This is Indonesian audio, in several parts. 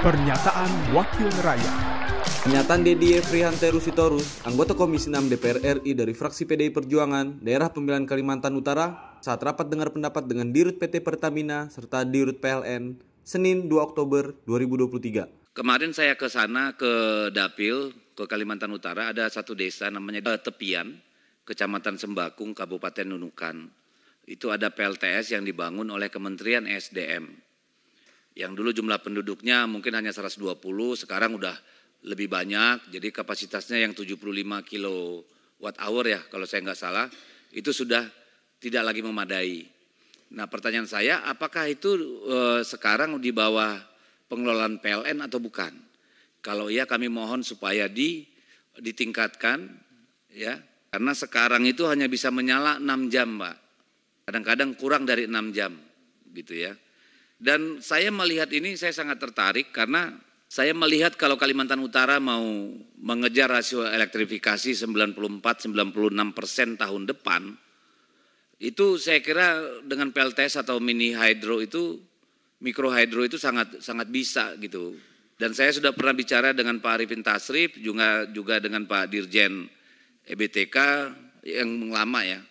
Pernyataan Wakil Rakyat Pernyataan Dedi Efrihanteru Sitorus, anggota Komisi 6 DPR RI dari fraksi PDI Perjuangan, Daerah Pemilihan Kalimantan Utara, saat rapat dengar pendapat dengan Dirut PT Pertamina serta Dirut PLN, Senin 2 Oktober 2023. Kemarin saya ke sana ke Dapil, ke Kalimantan Utara, ada satu desa namanya Tepian, Kecamatan Sembakung, Kabupaten Nunukan. Itu ada PLTS yang dibangun oleh Kementerian SDM. Yang dulu jumlah penduduknya mungkin hanya 120, sekarang udah lebih banyak, jadi kapasitasnya yang 75 kilowatt hour ya kalau saya nggak salah, itu sudah tidak lagi memadai. Nah pertanyaan saya, apakah itu e, sekarang di bawah pengelolaan PLN atau bukan? Kalau iya kami mohon supaya di, ditingkatkan ya, karena sekarang itu hanya bisa menyala 6 jam Pak. Kadang-kadang kurang dari 6 jam gitu ya. Dan saya melihat ini saya sangat tertarik karena saya melihat kalau Kalimantan Utara mau mengejar rasio elektrifikasi 94-96 persen tahun depan, itu saya kira dengan PLTS atau mini hydro itu, mikro hydro itu sangat sangat bisa gitu. Dan saya sudah pernah bicara dengan Pak Arifin Tasrif, juga juga dengan Pak Dirjen EBTK yang lama ya,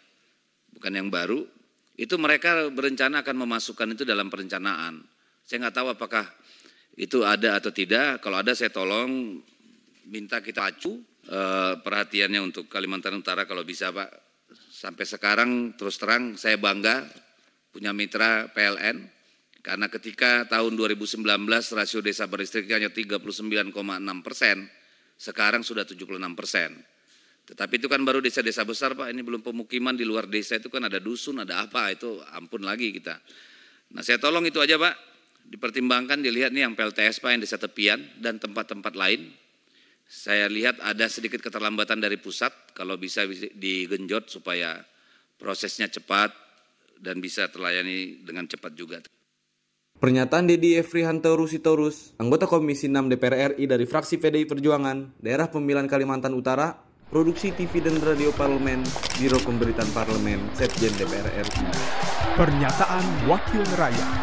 bukan yang baru. Itu mereka berencana akan memasukkan itu dalam perencanaan. Saya nggak tahu apakah itu ada atau tidak. Kalau ada saya tolong minta kita acu eh, perhatiannya untuk Kalimantan Utara kalau bisa Pak. Sampai sekarang terus terang saya bangga punya mitra PLN karena ketika tahun 2019 rasio desa berlistriknya hanya 39,6 persen, sekarang sudah 76 persen. Tetapi itu kan baru desa-desa besar Pak, ini belum pemukiman di luar desa itu kan ada dusun, ada apa, itu ampun lagi kita. Nah saya tolong itu aja Pak, dipertimbangkan dilihat nih yang PLTS Pak yang desa tepian dan tempat-tempat lain. Saya lihat ada sedikit keterlambatan dari pusat kalau bisa digenjot supaya prosesnya cepat dan bisa terlayani dengan cepat juga. Pernyataan Dedi Efrihanto Rusitorus, anggota Komisi 6 DPR RI dari fraksi PDI Perjuangan, Daerah Pemilihan Kalimantan Utara, Produksi TV dan Radio Parlemen, Biro Pemberitaan Parlemen, Setjen DPR RI. Pernyataan Wakil Rakyat